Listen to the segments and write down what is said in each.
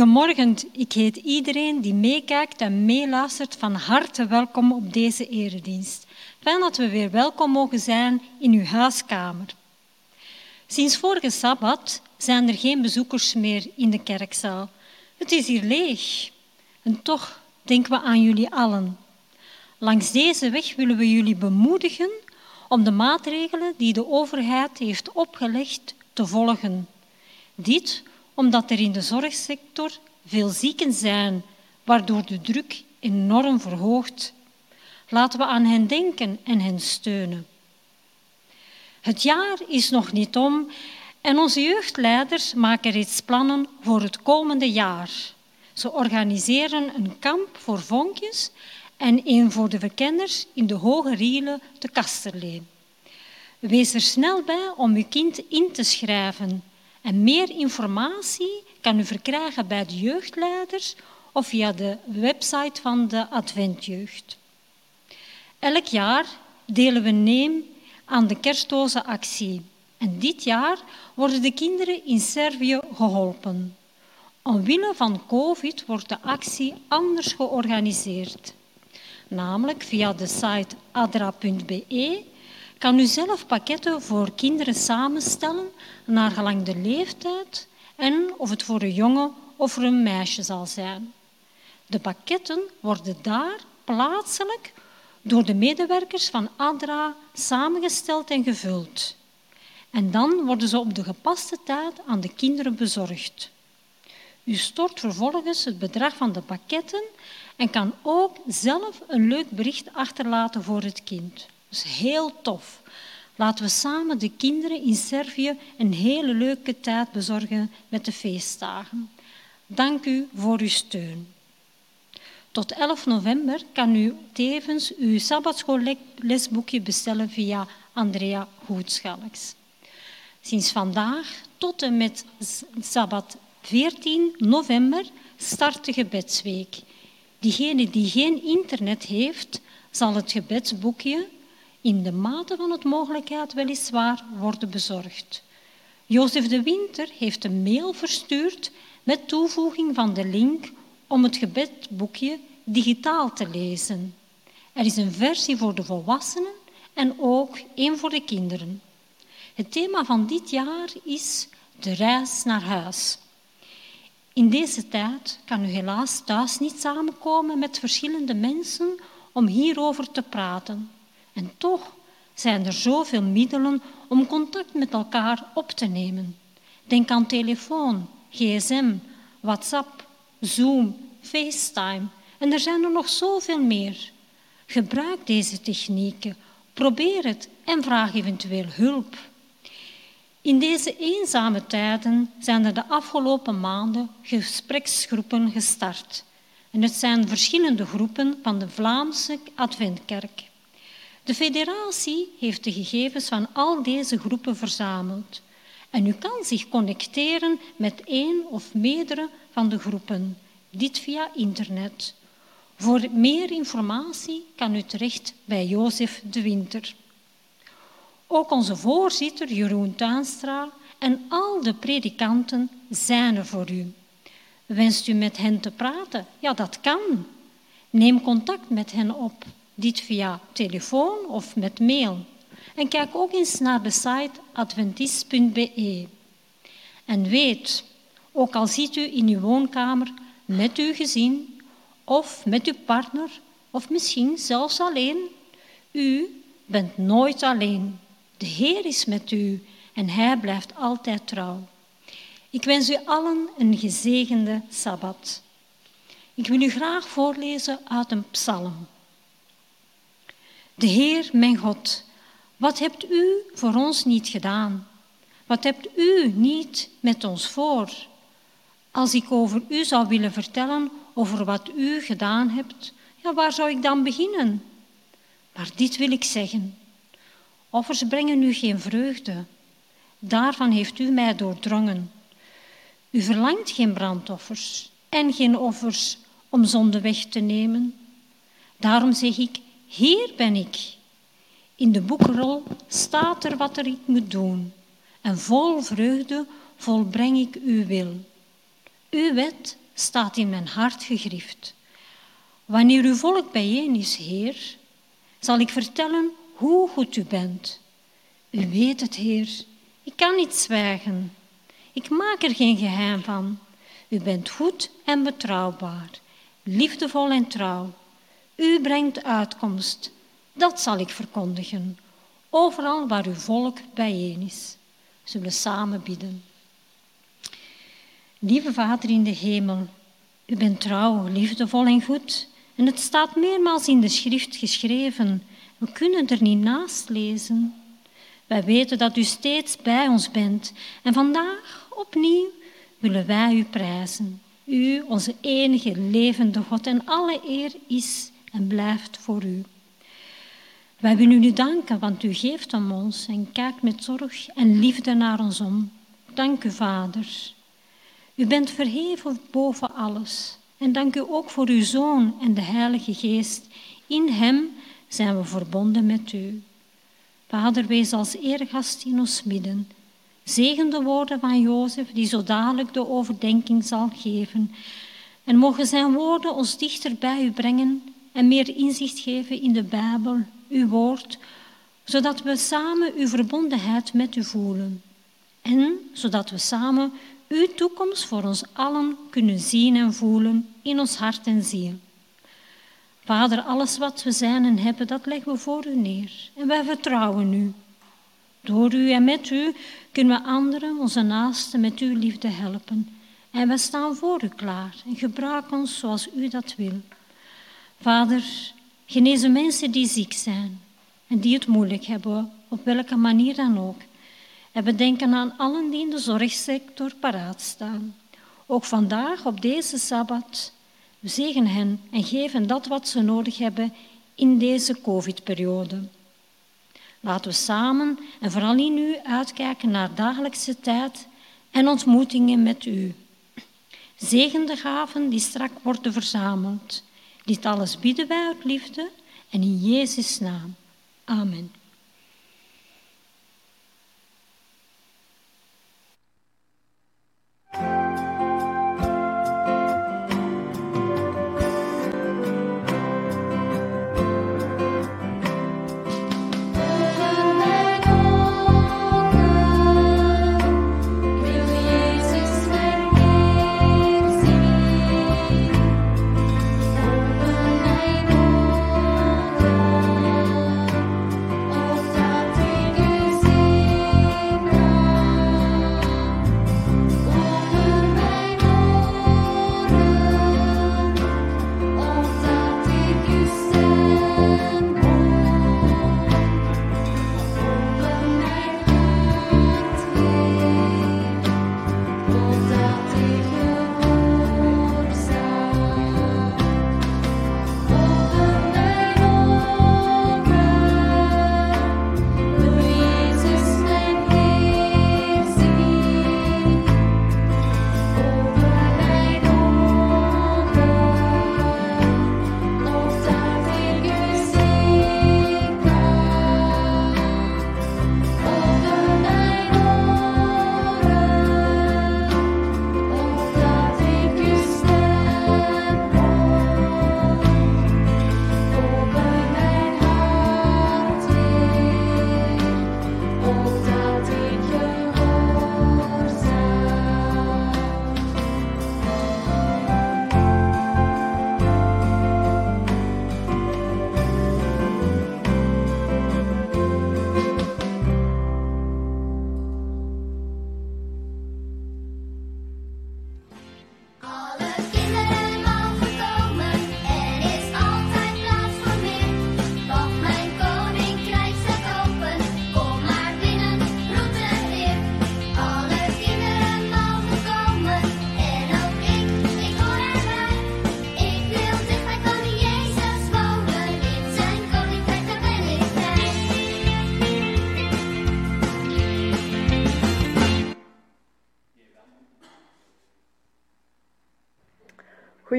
Goedemorgen, ik heet iedereen die meekijkt en meeluistert van harte welkom op deze eredienst. Fijn dat we weer welkom mogen zijn in uw huiskamer. Sinds vorige sabbat zijn er geen bezoekers meer in de kerkzaal. Het is hier leeg. En toch denken we aan jullie allen. Langs deze weg willen we jullie bemoedigen om de maatregelen die de overheid heeft opgelegd te volgen. Dit omdat er in de zorgsector veel zieken zijn, waardoor de druk enorm verhoogt. Laten we aan hen denken en hen steunen. Het jaar is nog niet om en onze jeugdleiders maken reeds plannen voor het komende jaar. Ze organiseren een kamp voor vonkjes en een voor de verkenners in de Hoge Rielen te Kasterlee. Wees er snel bij om uw kind in te schrijven. En meer informatie kan u verkrijgen bij de jeugdleiders of via de website van de Adventjeugd. Elk jaar delen we neem aan de kerstdozenactie. En dit jaar worden de kinderen in Servië geholpen. Omwille van COVID wordt de actie anders georganiseerd. Namelijk via de site adra.be kan u zelf pakketten voor kinderen samenstellen naar gelang de leeftijd en of het voor een jongen of voor een meisje zal zijn. De pakketten worden daar plaatselijk door de medewerkers van ADRA samengesteld en gevuld. En dan worden ze op de gepaste tijd aan de kinderen bezorgd. U stort vervolgens het bedrag van de pakketten en kan ook zelf een leuk bericht achterlaten voor het kind. Dat is heel tof. Laten we samen de kinderen in Servië een hele leuke tijd bezorgen met de feestdagen. Dank u voor uw steun. Tot 11 november kan u tevens uw sabbatschoollesboekje bestellen via Andrea Goedschalks. Sinds vandaag tot en met sabbat 14 november start de gebedsweek. Diegene die geen internet heeft, zal het gebedsboekje in de mate van het mogelijkheid weliswaar worden bezorgd. Jozef de Winter heeft een mail verstuurd met toevoeging van de link om het gebedboekje digitaal te lezen. Er is een versie voor de volwassenen en ook één voor de kinderen. Het thema van dit jaar is de reis naar huis. In deze tijd kan u helaas thuis niet samenkomen met verschillende mensen om hierover te praten. En toch zijn er zoveel middelen om contact met elkaar op te nemen. Denk aan telefoon, gsm, WhatsApp, Zoom, FaceTime en er zijn er nog zoveel meer. Gebruik deze technieken, probeer het en vraag eventueel hulp. In deze eenzame tijden zijn er de afgelopen maanden gespreksgroepen gestart. En het zijn verschillende groepen van de Vlaamse Adventkerk. De federatie heeft de gegevens van al deze groepen verzameld. En u kan zich connecteren met één of meerdere van de groepen, dit via internet. Voor meer informatie kan u terecht bij Jozef de Winter. Ook onze voorzitter Jeroen Tuinstra en al de predikanten zijn er voor u. Wenst u met hen te praten? Ja, dat kan. Neem contact met hen op dit via telefoon of met mail. En kijk ook eens naar de site adventist.be. En weet, ook al ziet u in uw woonkamer met uw gezin of met uw partner of misschien zelfs alleen, u bent nooit alleen. De Heer is met u en Hij blijft altijd trouw. Ik wens u allen een gezegende Sabbat. Ik wil u graag voorlezen uit een psalm. De Heer, mijn God, wat hebt u voor ons niet gedaan? Wat hebt u niet met ons voor? Als ik over u zou willen vertellen over wat u gedaan hebt, ja, waar zou ik dan beginnen? Maar dit wil ik zeggen. Offers brengen u geen vreugde. Daarvan heeft u mij doordrongen. U verlangt geen brandoffers en geen offers om zonde weg te nemen. Daarom zeg ik, hier ben ik. In de boekrol staat er wat er ik moet doen. En vol vreugde volbreng ik uw wil. Uw wet staat in mijn hart gegrift. Wanneer uw volk bijeen is, Heer, zal ik vertellen hoe goed u bent. U weet het, Heer. Ik kan niet zwijgen. Ik maak er geen geheim van. U bent goed en betrouwbaar, liefdevol en trouw. U brengt uitkomst. Dat zal ik verkondigen, overal waar uw volk bijeen is. Zullen samen bidden. Lieve Vader in de hemel, u bent trouw, liefdevol en goed. En het staat meermaals in de schrift geschreven. We kunnen er niet naast lezen. Wij weten dat u steeds bij ons bent. En vandaag opnieuw willen wij u prijzen. U, onze enige levende God, en alle eer is en blijft voor u. Wij willen u danken, want u geeft om ons en kijkt met zorg en liefde naar ons om. Dank u, Vader. U bent verheven boven alles. En dank u ook voor uw Zoon en de Heilige Geest. In Hem zijn we verbonden met u. Vader, wees als eergast in ons midden. Zegen de woorden van Jozef, die zo dadelijk de overdenking zal geven. En mogen zijn woorden ons dichter bij u brengen en meer inzicht geven in de Bijbel, uw woord, zodat we samen uw verbondenheid met u voelen. En zodat we samen uw toekomst voor ons allen kunnen zien en voelen in ons hart en ziel. Vader, alles wat we zijn en hebben, dat leggen we voor u neer. En wij vertrouwen u. Door u en met u kunnen we anderen, onze naasten, met uw liefde helpen. En we staan voor u klaar en gebruik ons zoals u dat wil. Vader, genees de mensen die ziek zijn en die het moeilijk hebben, op welke manier dan ook. En we denken aan allen die in de zorgsector paraat staan. Ook vandaag, op deze Sabbat, we zegen hen en geven dat wat ze nodig hebben in deze COVID-periode. Laten we samen en vooral in u uitkijken naar dagelijkse tijd en ontmoetingen met u. Zegen de gaven die strak worden verzameld. Dit alles bieden wij uit liefde en in Jezus' naam. Amen.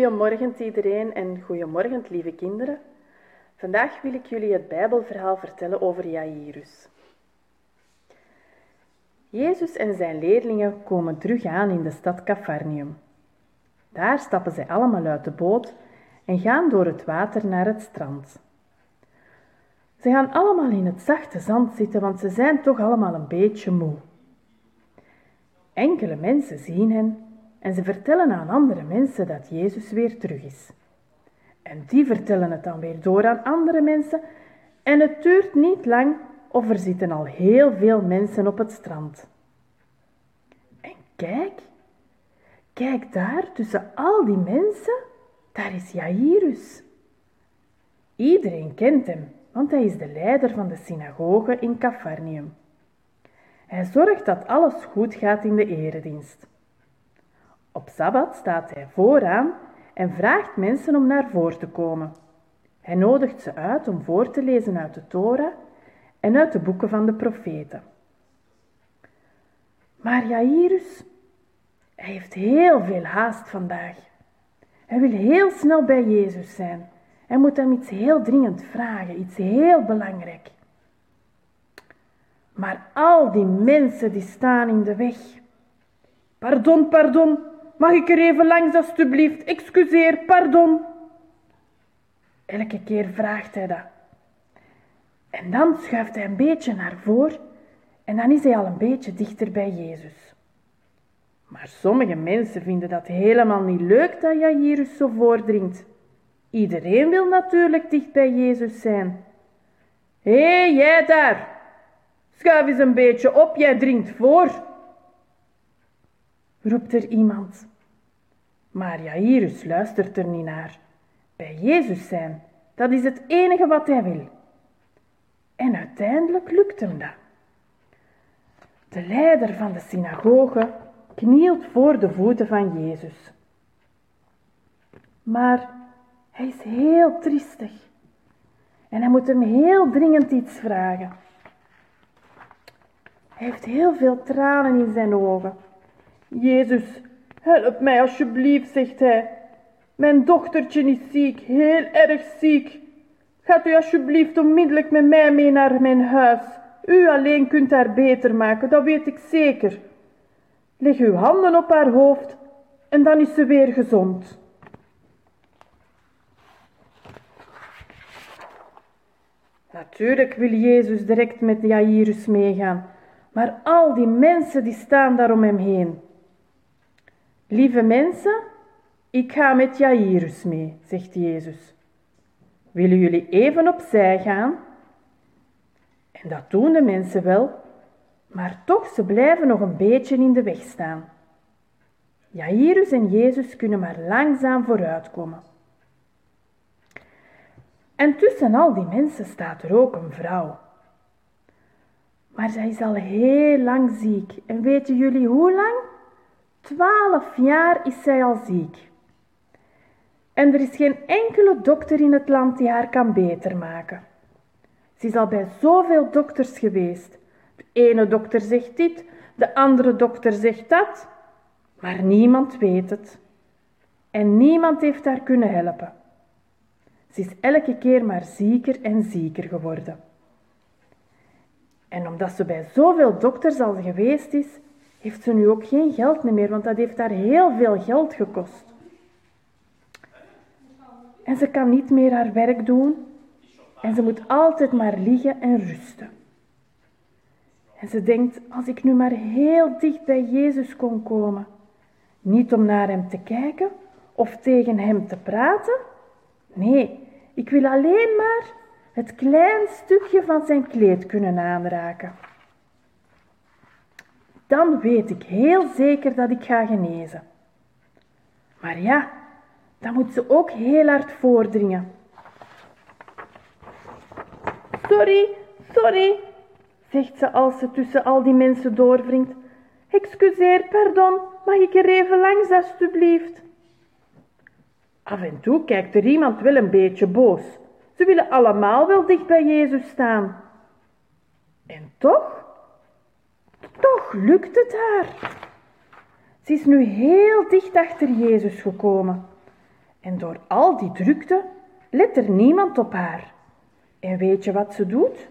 Goedemorgen iedereen en goedemorgen lieve kinderen. Vandaag wil ik jullie het Bijbelverhaal vertellen over Jairus. Jezus en zijn leerlingen komen terug aan in de stad Capharnium. Daar stappen zij allemaal uit de boot en gaan door het water naar het strand. Ze gaan allemaal in het zachte zand zitten, want ze zijn toch allemaal een beetje moe. Enkele mensen zien hen en ze vertellen aan andere mensen dat Jezus weer terug is. En die vertellen het dan weer door aan andere mensen en het duurt niet lang of er zitten al heel veel mensen op het strand. En kijk, kijk daar tussen al die mensen, daar is Jairus. Iedereen kent hem, want hij is de leider van de synagoge in Cafarnium. Hij zorgt dat alles goed gaat in de eredienst. Op Sabbat staat hij vooraan en vraagt mensen om naar voren te komen. Hij nodigt ze uit om voor te lezen uit de Torah en uit de boeken van de profeten. Maar Jairus, hij heeft heel veel haast vandaag. Hij wil heel snel bij Jezus zijn. Hij moet hem iets heel dringend vragen, iets heel belangrijk. Maar al die mensen die staan in de weg. Pardon, pardon, mag ik er even langs alstublieft? Excuseer, pardon. Elke keer vraagt hij dat. En dan schuift hij een beetje naar voren en dan is hij al een beetje dichter bij Jezus. Maar sommige mensen vinden dat helemaal niet leuk dat Jairus zo voordringt. Iedereen wil natuurlijk dicht bij Jezus zijn. Hé, jij daar! Schuif eens een beetje op, jij dringt voor. Roept er iemand. Maar Jairus luistert er niet naar. Bij Jezus zijn, dat is het enige wat hij wil. En uiteindelijk lukt hem dat. De leider van de synagoge knielt voor de voeten van Jezus. Maar hij is heel triestig en hij moet hem heel dringend iets vragen. Hij heeft heel veel tranen in zijn ogen. Jezus, help mij alsjeblieft, zegt hij. Mijn dochtertje is ziek, heel erg ziek. Gaat u alsjeblieft onmiddellijk met mij mee naar mijn huis. U alleen kunt haar beter maken, dat weet ik zeker. Leg uw handen op haar hoofd en dan is ze weer gezond. Natuurlijk wil Jezus direct met Jairus meegaan, maar al die mensen die staan daar om hem heen. Lieve mensen, ik ga met Jairus mee, zegt Jezus. Willen jullie even opzij gaan? En dat doen de mensen wel, maar toch ze blijven nog een beetje in de weg staan. Jairus en Jezus kunnen maar langzaam vooruitkomen. En tussen al die mensen staat er ook een vrouw. Maar zij is al heel lang ziek. En weten jullie hoe lang? Twaalf jaar is zij al ziek. En er is geen enkele dokter in het land die haar kan beter maken. Ze is al bij zoveel dokters geweest. De ene dokter zegt dit, de andere dokter zegt dat, maar niemand weet het. En niemand heeft haar kunnen helpen. Ze is elke keer maar zieker en zieker geworden. En omdat ze bij zoveel dokters al geweest is, heeft ze nu ook geen geld meer, want dat heeft haar heel veel geld gekost. En ze kan niet meer haar werk doen en ze moet altijd maar liggen en rusten. En ze denkt, als ik nu maar heel dicht bij Jezus kon komen, niet om naar hem te kijken of tegen hem te praten, nee, ik wil alleen maar het klein stukje van zijn kleed kunnen aanraken. Dan weet ik heel zeker dat ik ga genezen. Maar ja, dan moet ze ook heel hard voordringen. Sorry, sorry, zegt ze als ze tussen al die mensen doorwringt. Excuseer, pardon, mag ik er even langs, alstublieft? Af en toe kijkt er iemand wel een beetje boos. Ze willen allemaal wel dicht bij Jezus staan. En toch, toch lukt het haar. Ze is nu heel dicht achter Jezus gekomen. En door al die drukte let er niemand op haar. En weet je wat ze doet?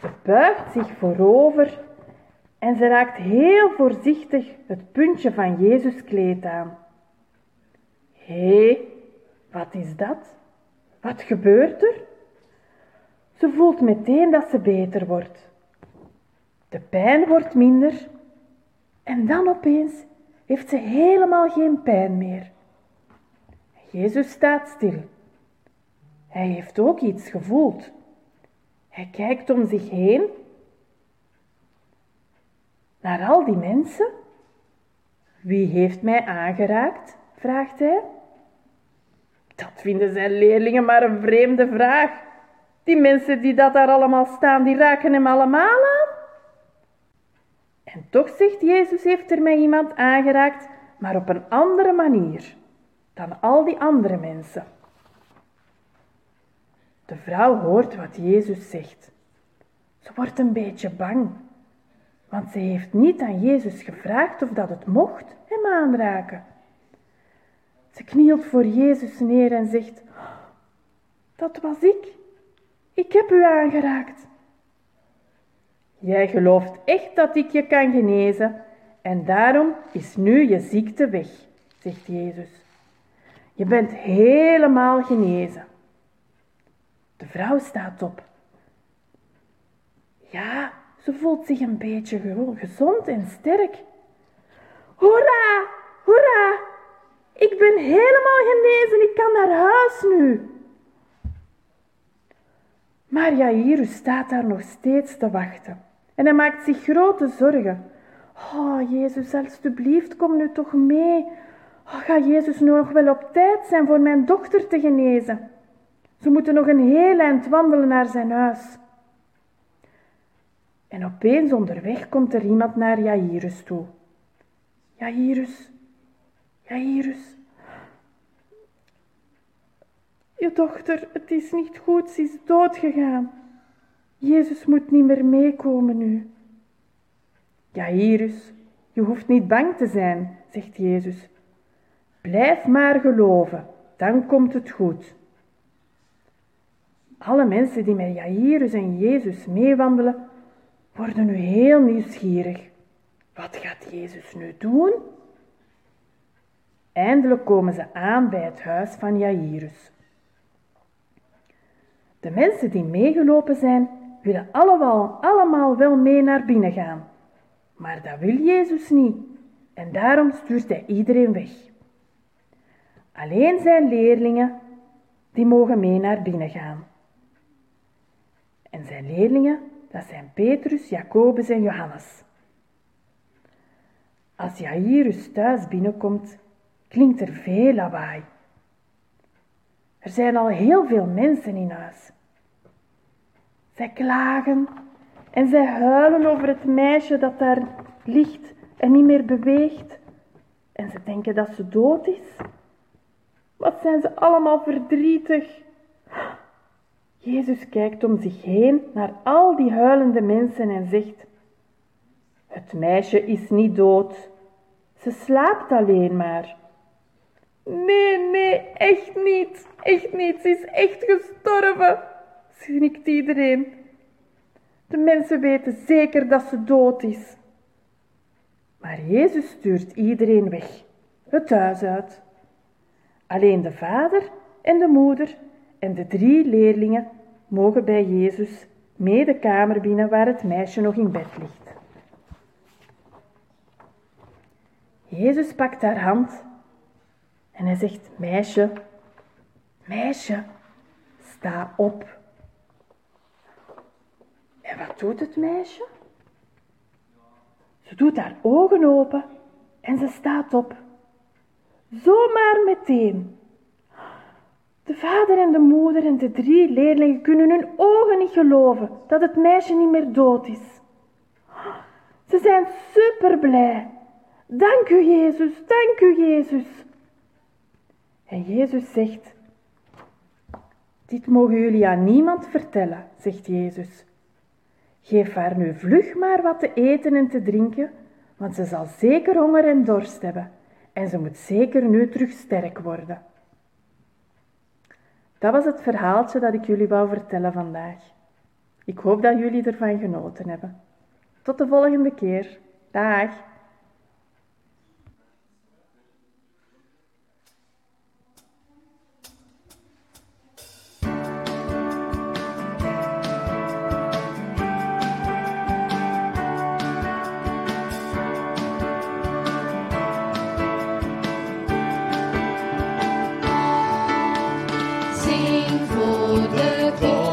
Ze buigt zich voorover en ze raakt heel voorzichtig het puntje van Jezus kleed aan. Hé, wat is dat? Wat gebeurt er? Ze voelt meteen dat ze beter wordt. De pijn wordt minder en dan opeens heeft ze helemaal geen pijn meer. Jezus staat stil. Hij heeft ook iets gevoeld. Hij kijkt om zich heen naar al die mensen. Wie heeft mij aangeraakt? vraagt hij. Dat vinden zijn leerlingen maar een vreemde vraag. Die mensen die dat daar allemaal staan, die raken hem allemaal aan. En toch zegt Jezus, heeft er mij iemand aangeraakt, maar op een andere manier dan al die andere mensen. De vrouw hoort wat Jezus zegt. Ze wordt een beetje bang, want ze heeft niet aan Jezus gevraagd of dat het mocht hem aanraken. Ze knielt voor Jezus neer en zegt: Dat was ik. Ik heb u aangeraakt. Jij gelooft echt dat ik je kan genezen en daarom is nu je ziekte weg, zegt Jezus. Je bent helemaal genezen. De vrouw staat op. Ja, ze voelt zich een beetje gezond en sterk. Hoera, hoera, ik ben helemaal genezen, ik kan naar huis nu. Maar Jairus staat daar nog steeds te wachten en hij maakt zich grote zorgen. Oh, Jezus, alstublieft, kom nu toch mee. Oh, ga Jezus nu nog wel op tijd zijn voor mijn dochter te genezen? Ze moeten nog een heel eind wandelen naar zijn huis. En opeens onderweg komt er iemand naar Jairus toe. Jairus, Jairus. Je dochter, het is niet goed, ze is doodgegaan. Jezus moet niet meer meekomen nu. Jairus, je hoeft niet bang te zijn, zegt Jezus. Blijf maar geloven, dan komt het goed. Alle mensen die met Jairus en Jezus meewandelen, worden nu heel nieuwsgierig. Wat gaat Jezus nu doen? Eindelijk komen ze aan bij het huis van Jairus. De mensen die meegelopen zijn, willen allemaal, allemaal wel mee naar binnen gaan. Maar dat wil Jezus niet en daarom stuurt hij iedereen weg. Alleen zijn leerlingen, die mogen mee naar binnen gaan. En zijn leerlingen, dat zijn Petrus, Jacobus en Johannes. Als Jairus thuis binnenkomt, klinkt er veel lawaai. Er zijn al heel veel mensen in huis. Zij klagen en zij huilen over het meisje dat daar ligt en niet meer beweegt. En ze denken dat ze dood is. Wat zijn ze allemaal verdrietig. Jezus kijkt om zich heen naar al die huilende mensen en zegt: Het meisje is niet dood. Ze slaapt alleen maar. Nee, nee, echt niet. Echt niet. Ze is echt gestorven snikt iedereen. De mensen weten zeker dat ze dood is. Maar Jezus stuurt iedereen weg, het huis uit. Alleen de vader en de moeder en de drie leerlingen mogen bij Jezus mee de kamer binnen waar het meisje nog in bed ligt. Jezus pakt haar hand en hij zegt: Meisje, meisje, sta op. En wat doet het meisje? Ze doet haar ogen open en ze staat op. Zomaar meteen. De vader en de moeder en de drie leerlingen kunnen hun ogen niet geloven dat het meisje niet meer dood is. Ze zijn super blij. Dank u, Jezus, dank u, Jezus. En Jezus zegt: Dit mogen jullie aan niemand vertellen, zegt Jezus. Geef haar nu vlug maar wat te eten en te drinken, want ze zal zeker honger en dorst hebben en ze moet zeker nu terug sterk worden. Dat was het verhaaltje dat ik jullie wou vertellen vandaag. Ik hoop dat jullie ervan genoten hebben. Tot de volgende keer. Dag! for the king.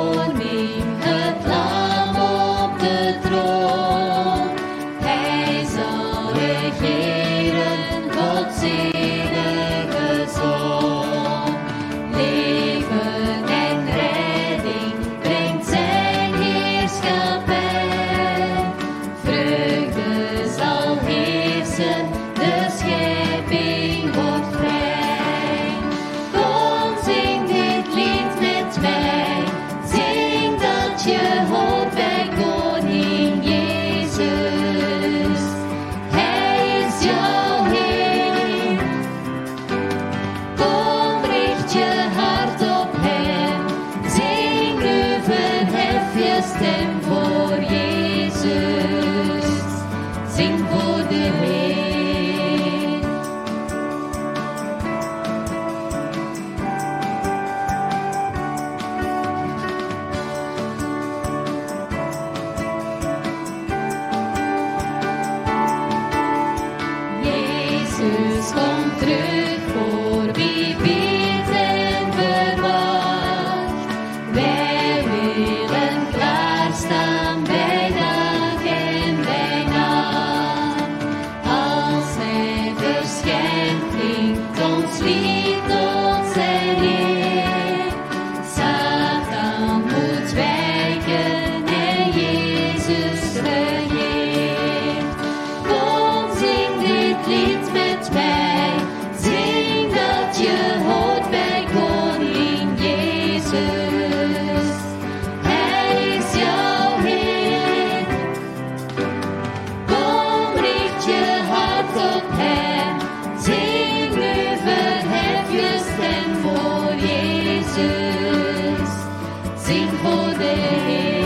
Wij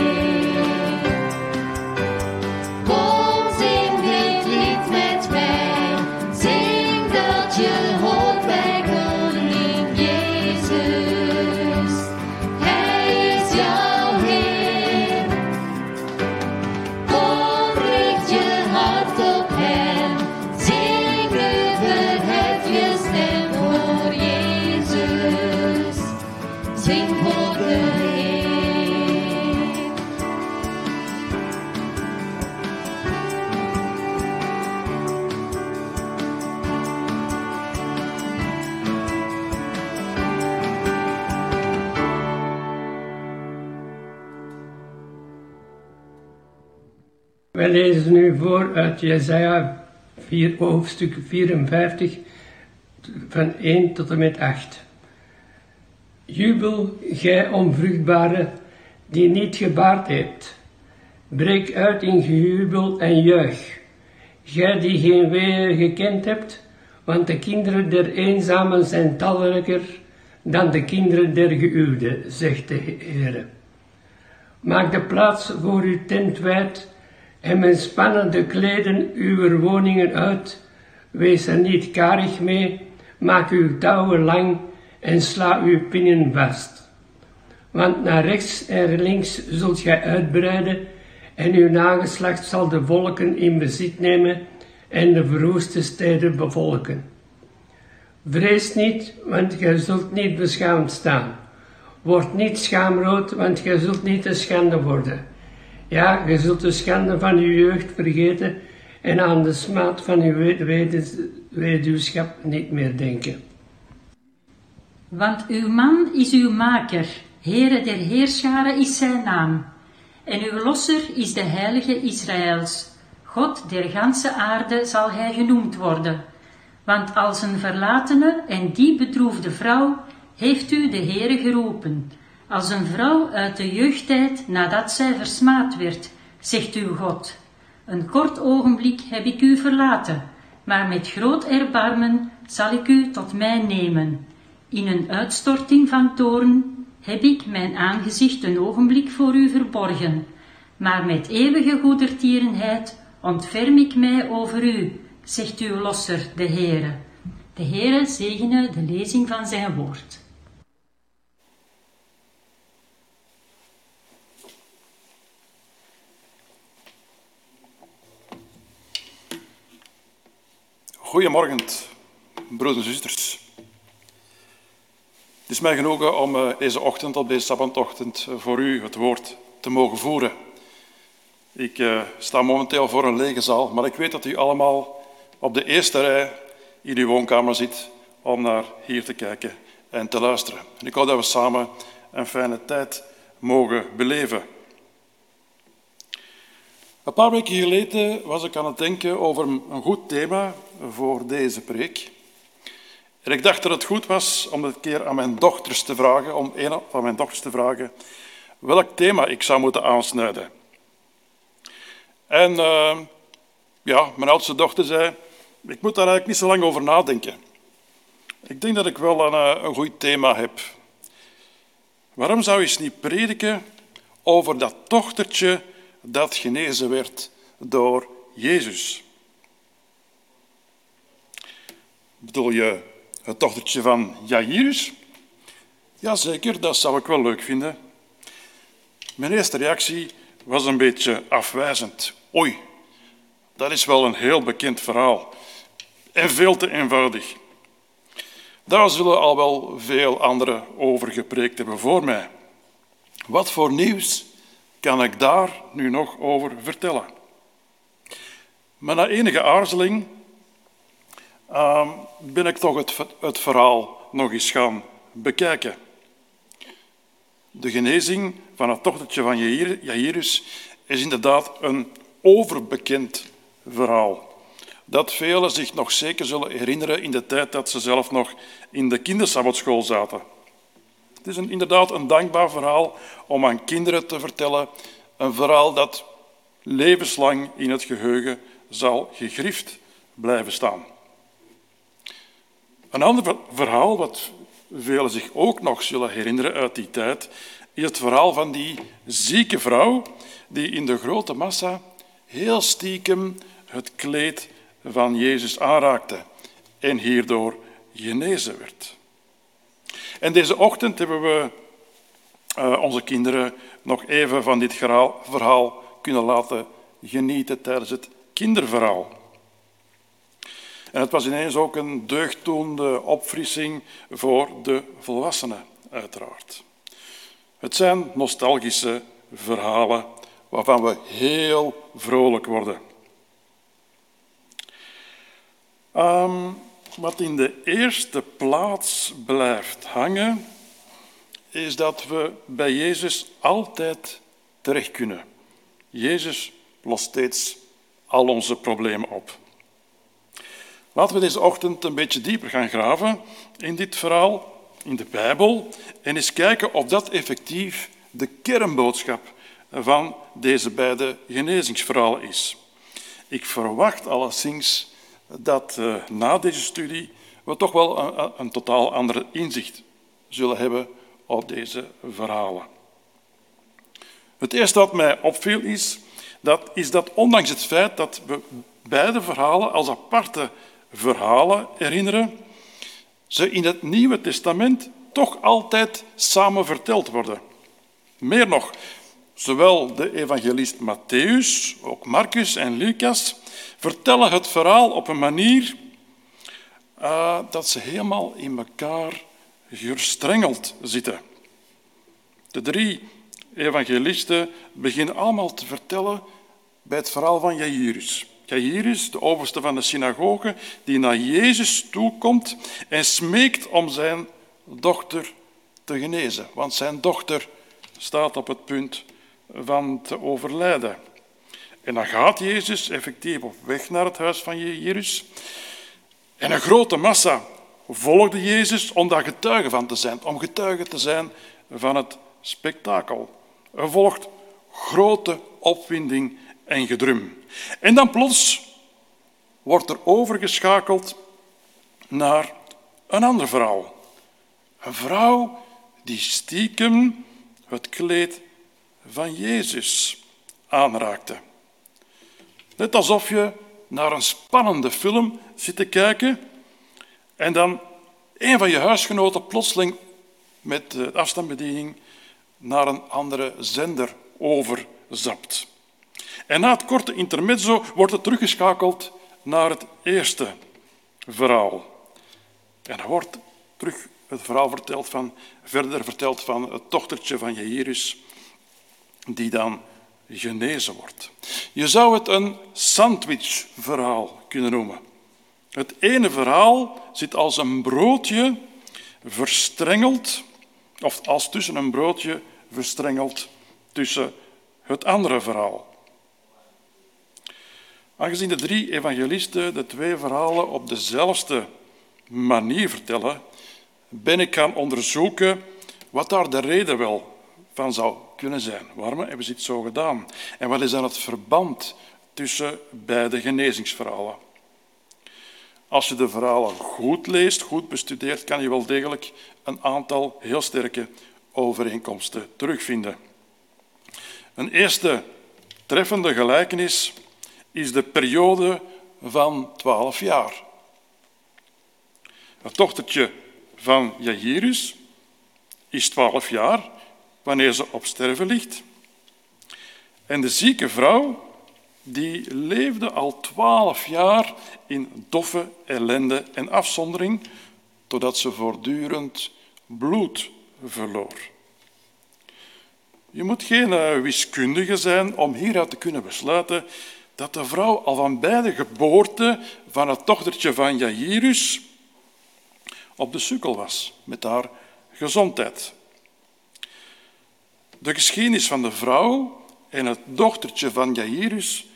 voor uit Jesaja 4, hoofdstuk 54 van 1 tot en met 8. Jubel, gij onvruchtbare, die niet gebaard hebt. Breek uit in gejubel en juich. Gij die geen weeën gekend hebt, want de kinderen der eenzamen zijn talrijker dan de kinderen der geüwden, zegt de Heer. Maak de plaats voor uw tent wijd en men spannen de kleden uw woningen uit. Wees er niet karig mee, maak uw touwen lang en sla uw pinnen vast. Want naar rechts en links zult gij uitbreiden en uw nageslacht zal de volken in bezit nemen en de verwoeste steden bevolken. Vrees niet, want gij zult niet beschaamd staan. Word niet schaamrood, want gij zult niet te schande worden. Ja, je zult de schande van uw jeugd vergeten en aan de smaad van uw weduwschap niet meer denken. Want uw man is uw maker, Heere der Heerscharen is zijn naam. En uw losser is de heilige Israëls. God der ganse aarde zal hij genoemd worden. Want als een verlatene en die bedroefde vrouw heeft u de Heere geroepen als een vrouw uit de jeugdtijd nadat zij versmaad werd, zegt uw God. Een kort ogenblik heb ik u verlaten, maar met groot erbarmen zal ik u tot mij nemen. In een uitstorting van toorn heb ik mijn aangezicht een ogenblik voor u verborgen, maar met eeuwige goedertierenheid ontferm ik mij over u, zegt uw losser, de Heere. De Heere zegene de lezing van zijn woord. Goedemorgen, broeders en zusters. Het is mij genoegen om eh, deze ochtend, op deze sabbandochtend, voor u het woord te mogen voeren. Ik uh, sta momenteel voor een lege zaal, maar ik weet dat u allemaal op de eerste rij in uw woonkamer zit om naar hier te kijken en te luisteren. En ik hoop dat we samen een fijne tijd mogen beleven. Een paar weken geleden was ik aan het denken over een goed thema voor deze preek. En ik dacht dat het goed was om een keer aan mijn dochters te vragen, om een van mijn dochters te vragen, welk thema ik zou moeten aansnijden. En uh, ja, mijn oudste dochter zei, ik moet daar eigenlijk niet zo lang over nadenken. Ik denk dat ik wel een, eh, een goed thema heb. Waarom zou je eens niet prediken over dat dochtertje dat genezen werd door Jezus? Bedoel je het dochtertje van Jairus? Jazeker, dat zou ik wel leuk vinden. Mijn eerste reactie was een beetje afwijzend. Oei, dat is wel een heel bekend verhaal en veel te eenvoudig. Daar zullen al wel veel anderen over gepreekt hebben voor mij. Wat voor nieuws kan ik daar nu nog over vertellen? Maar na enige aarzeling uh, ben ik toch het, het verhaal nog eens gaan bekijken. De genezing van het dochtertje van Jairus is inderdaad een overbekend verhaal. Dat velen zich nog zeker zullen herinneren in de tijd dat ze zelf nog in de kindersabbatschool zaten. Het is een, inderdaad een dankbaar verhaal om aan kinderen te vertellen. Een verhaal dat levenslang in het geheugen zal gegrift blijven staan. Een ander verhaal, wat velen zich ook nog zullen herinneren uit die tijd, is het verhaal van die zieke vrouw die in de grote massa heel stiekem het kleed van Jezus aanraakte en hierdoor genezen werd. En deze ochtend hebben we uh, onze kinderen nog even van dit verhaal kunnen laten genieten tijdens het kinderverhaal. En het was ineens ook een deugddoende opfrissing voor de volwassenen, uiteraard. Het zijn nostalgische verhalen waarvan we heel vrolijk worden. Um, wat in de eerste plaats blijft hangen, is dat we bij Jezus altijd terecht kunnen. Jezus lost steeds al onze problemen op. Laten we deze ochtend een beetje dieper gaan graven in dit verhaal, in de Bijbel, en eens kijken of dat effectief de kernboodschap van deze beide genezingsverhalen is. Ik verwacht alleszins dat uh, na deze studie we toch wel een, een totaal ander inzicht zullen hebben op deze verhalen. Het eerste wat mij opviel is dat, is dat ondanks het feit dat we beide verhalen als aparte verhalen herinneren, ze in het Nieuwe Testament toch altijd samen verteld worden. Meer nog, zowel de evangelist Matthäus, ook Marcus en Lucas vertellen het verhaal op een manier uh, dat ze helemaal in elkaar gestrengeld zitten. De drie evangelisten beginnen allemaal te vertellen bij het verhaal van Jairus. Jairus, de overste van de synagoge, die naar Jezus toekomt en smeekt om zijn dochter te genezen. Want zijn dochter staat op het punt van te overlijden. En dan gaat Jezus effectief op weg naar het huis van Jairus. En een grote massa volgde Jezus om daar getuige van te zijn, om getuige te zijn van het spektakel. Er volgt grote opwinding en gedrum. En dan plots wordt er overgeschakeld naar een andere vrouw. Een vrouw die stiekem het kleed van Jezus aanraakte. Net alsof je naar een spannende film zit te kijken en dan een van je huisgenoten plotseling met de afstandsbediening naar een andere zender overzapt. En na het korte intermezzo wordt het teruggeschakeld naar het eerste verhaal. En er wordt terug het verhaal vertelt van, verder vertelt van het dochtertje van Jairus, die dan genezen wordt. Je zou het een sandwichverhaal kunnen noemen. Het ene verhaal zit als een broodje verstrengeld, of als tussen een broodje verstrengeld tussen het andere verhaal. Aangezien de drie evangelisten de twee verhalen op dezelfde manier vertellen, ben ik gaan onderzoeken wat daar de reden wel van zou kunnen zijn. Waarom hebben ze het zo gedaan? En wat is dan het verband tussen beide genezingsverhalen? Als je de verhalen goed leest, goed bestudeert, kan je wel degelijk een aantal heel sterke overeenkomsten terugvinden. Een eerste treffende gelijkenis is de periode van twaalf jaar. Het dochtertje van Jairus is twaalf jaar wanneer ze op sterven ligt. En de zieke vrouw die leefde al twaalf jaar in doffe ellende en afzondering, totdat ze voortdurend bloed verloor. Je moet geen eh, wiskundige zijn om hieruit te kunnen besluiten dat de vrouw al van bij de geboorte van het dochtertje van Jairus op de sukkel was met haar gezondheid. De geschiedenis van de vrouw en het dochtertje van Jairus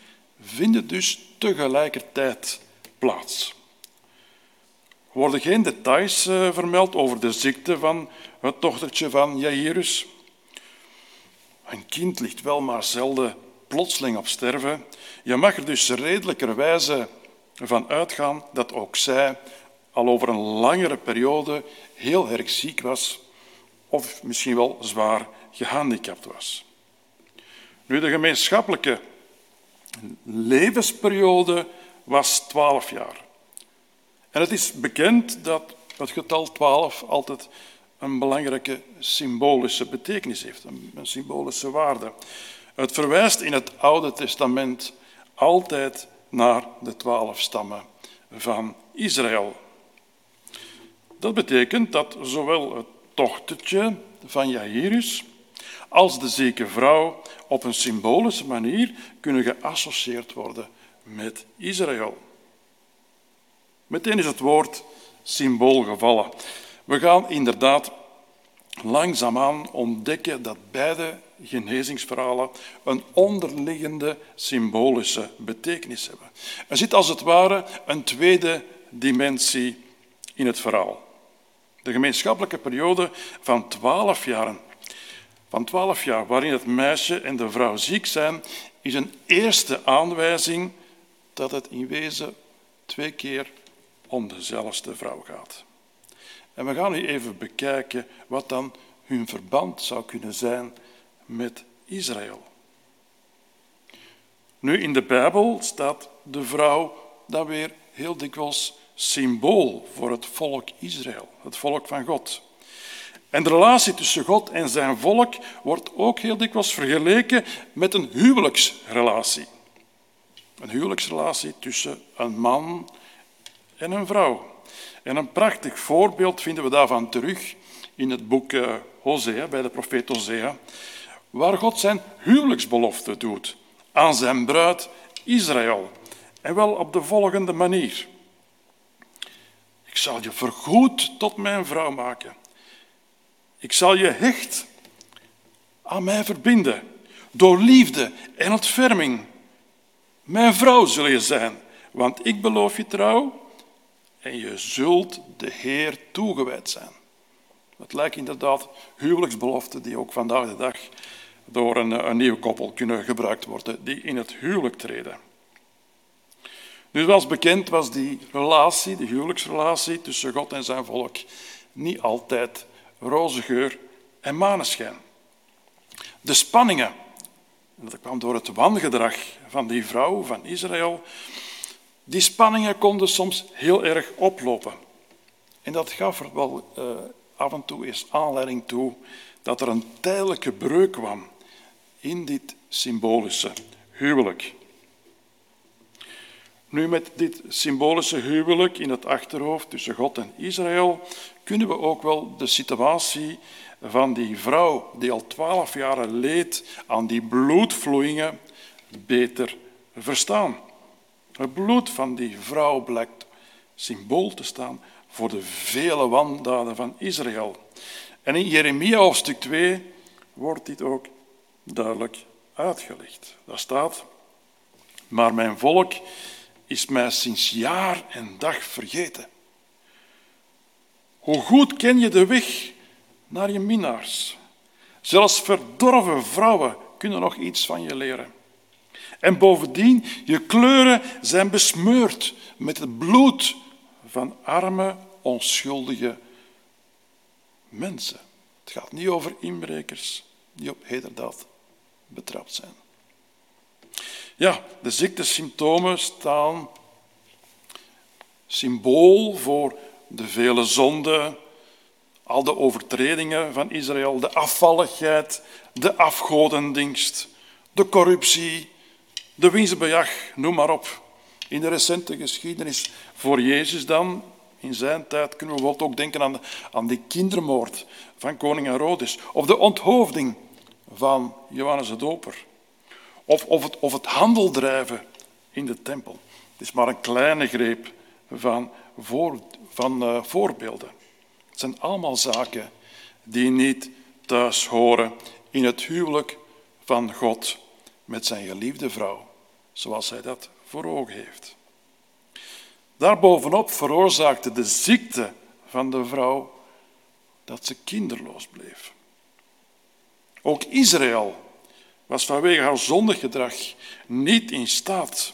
vinden dus tegelijkertijd plaats. Er worden geen details eh, vermeld over de ziekte van het dochtertje van Jairus. Een kind ligt wel maar zelden plotseling op sterven. Je mag er dus redelijkerwijze van uitgaan dat ook zij al over een langere periode heel erg ziek was of misschien wel zwaar gehandicapt was. Nu, de gemeenschappelijke levensperiode was 12 jaar. En het is bekend dat het getal 12 altijd een belangrijke symbolische betekenis heeft, een symbolische waarde. Het verwijst in het Oude Testament altijd naar de twaalf stammen van Israël. Dat betekent dat zowel het dochtertje van Jairus als de zieke vrouw op een symbolische manier kunnen geassocieerd worden met Israël. Meteen is het woord symbool gevallen. We gaan inderdaad langzaamaan ontdekken dat beide genezingsverhalen een onderliggende symbolische betekenis hebben. Er zit als het ware een tweede dimensie in het verhaal. De gemeenschappelijke periode van twaalf jaren, van twaalf jaar waarin het meisje en de vrouw ziek zijn, is een eerste aanwijzing dat het in wezen twee keer om dezelfde vrouw gaat. En we gaan nu even bekijken wat dan hun verband zou kunnen zijn met Israël. Nu, in de Bijbel staat de vrouw dan weer heel dikwijls symbool voor het volk Israël, het volk van God. En de relatie tussen God en zijn volk wordt ook heel dikwijls vergeleken met een huwelijksrelatie. Een huwelijksrelatie tussen een man en een vrouw. En een prachtig voorbeeld vinden we daarvan terug in het boek eh, Hosea, bij de profeet Hosea, waar God zijn huwelijksbelofte doet aan zijn bruid Israël. En wel op de volgende manier. Ik zal je vergoed tot mijn vrouw maken. Ik zal je hecht aan mij verbinden. Door liefde en ontferming. Mijn vrouw zul je zijn, want ik beloof je trouw en je zult de Heer toegewijd zijn. Het lijkt inderdaad huwelijksbeloften die ook vandaag de dag door een, een nieuw koppel kunnen gebruikt worden, die in het huwelijk treden. Nu, zoals bekend was die relatie, die huwelijksrelatie tussen God en zijn volk, niet altijd roze geur en maneschijn. De spanningen, dat kwam door het wangedrag van die vrouw van Israël, die spanningen konden soms heel erg oplopen. En dat gaf er wel uh, af en toe eens aanleiding toe dat er een tijdelijke breuk kwam in dit symbolische huwelijk. Nu, met dit symbolische huwelijk in het achterhoofd tussen God en Israël kunnen we ook wel de situatie van die vrouw die al twaalf jaar leed aan die bloedvloeien beter verstaan. Het bloed van die vrouw blijkt symbool te staan voor de vele wandaden van Israël. En in Jeremia hoofdstuk 2 wordt dit ook duidelijk uitgelegd. Daar staat, maar mijn volk is mij sinds jaar en dag vergeten. Hoe goed ken je de weg naar je minnaars? Zelfs verdorven vrouwen kunnen nog iets van je leren. En bovendien, je kleuren zijn besmeurd met het bloed van arme, onschuldige mensen. Het gaat niet over inbrekers die op hederdaad betrapt zijn. Ja, de ziektesymptomen staan symbool voor de vele zonden, al de overtredingen van Israël, de afvalligheid, de afgodendienst, de corruptie, de winstbejag, noem maar op. In de recente geschiedenis voor Jezus dan, in zijn tijd, kunnen we ook denken aan, de, aan kindermoord van koning Herodes, of de onthoofding van Johannes de Doper, of, of, het, of het handeldrijven in de tempel. Het is maar een kleine greep van, voor, van uh, voorbeelden. Het zijn allemaal zaken die niet thuis horen in het huwelijk van God met zijn geliefde vrouw, zoals hij dat voor ogen heeft. Daarbovenop veroorzaakte de ziekte van de vrouw dat ze kinderloos bleef. Ook Israël was vanwege haar zondig gedrag niet in staat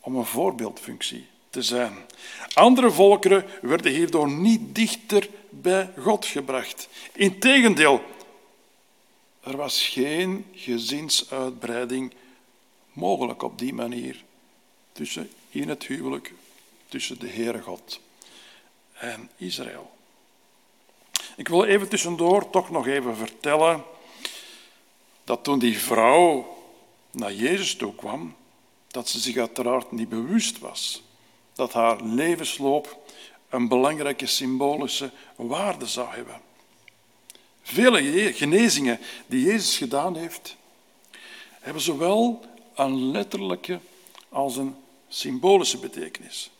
om een voorbeeldfunctie te zijn. Andere volkeren werden hierdoor niet dichter bij God gebracht. Integendeel, er was geen gezinsuitbreiding mogelijk op die manier tussen in het huwelijk tussen de Heere God en Israël. Ik wil even tussendoor toch nog even vertellen dat toen die vrouw naar Jezus toe kwam, dat ze zich uiteraard niet bewust was dat haar levensloop een belangrijke symbolische waarde zou hebben. Vele genezingen die Jezus gedaan heeft, hebben zowel een letterlijke als een symbolische betekenis.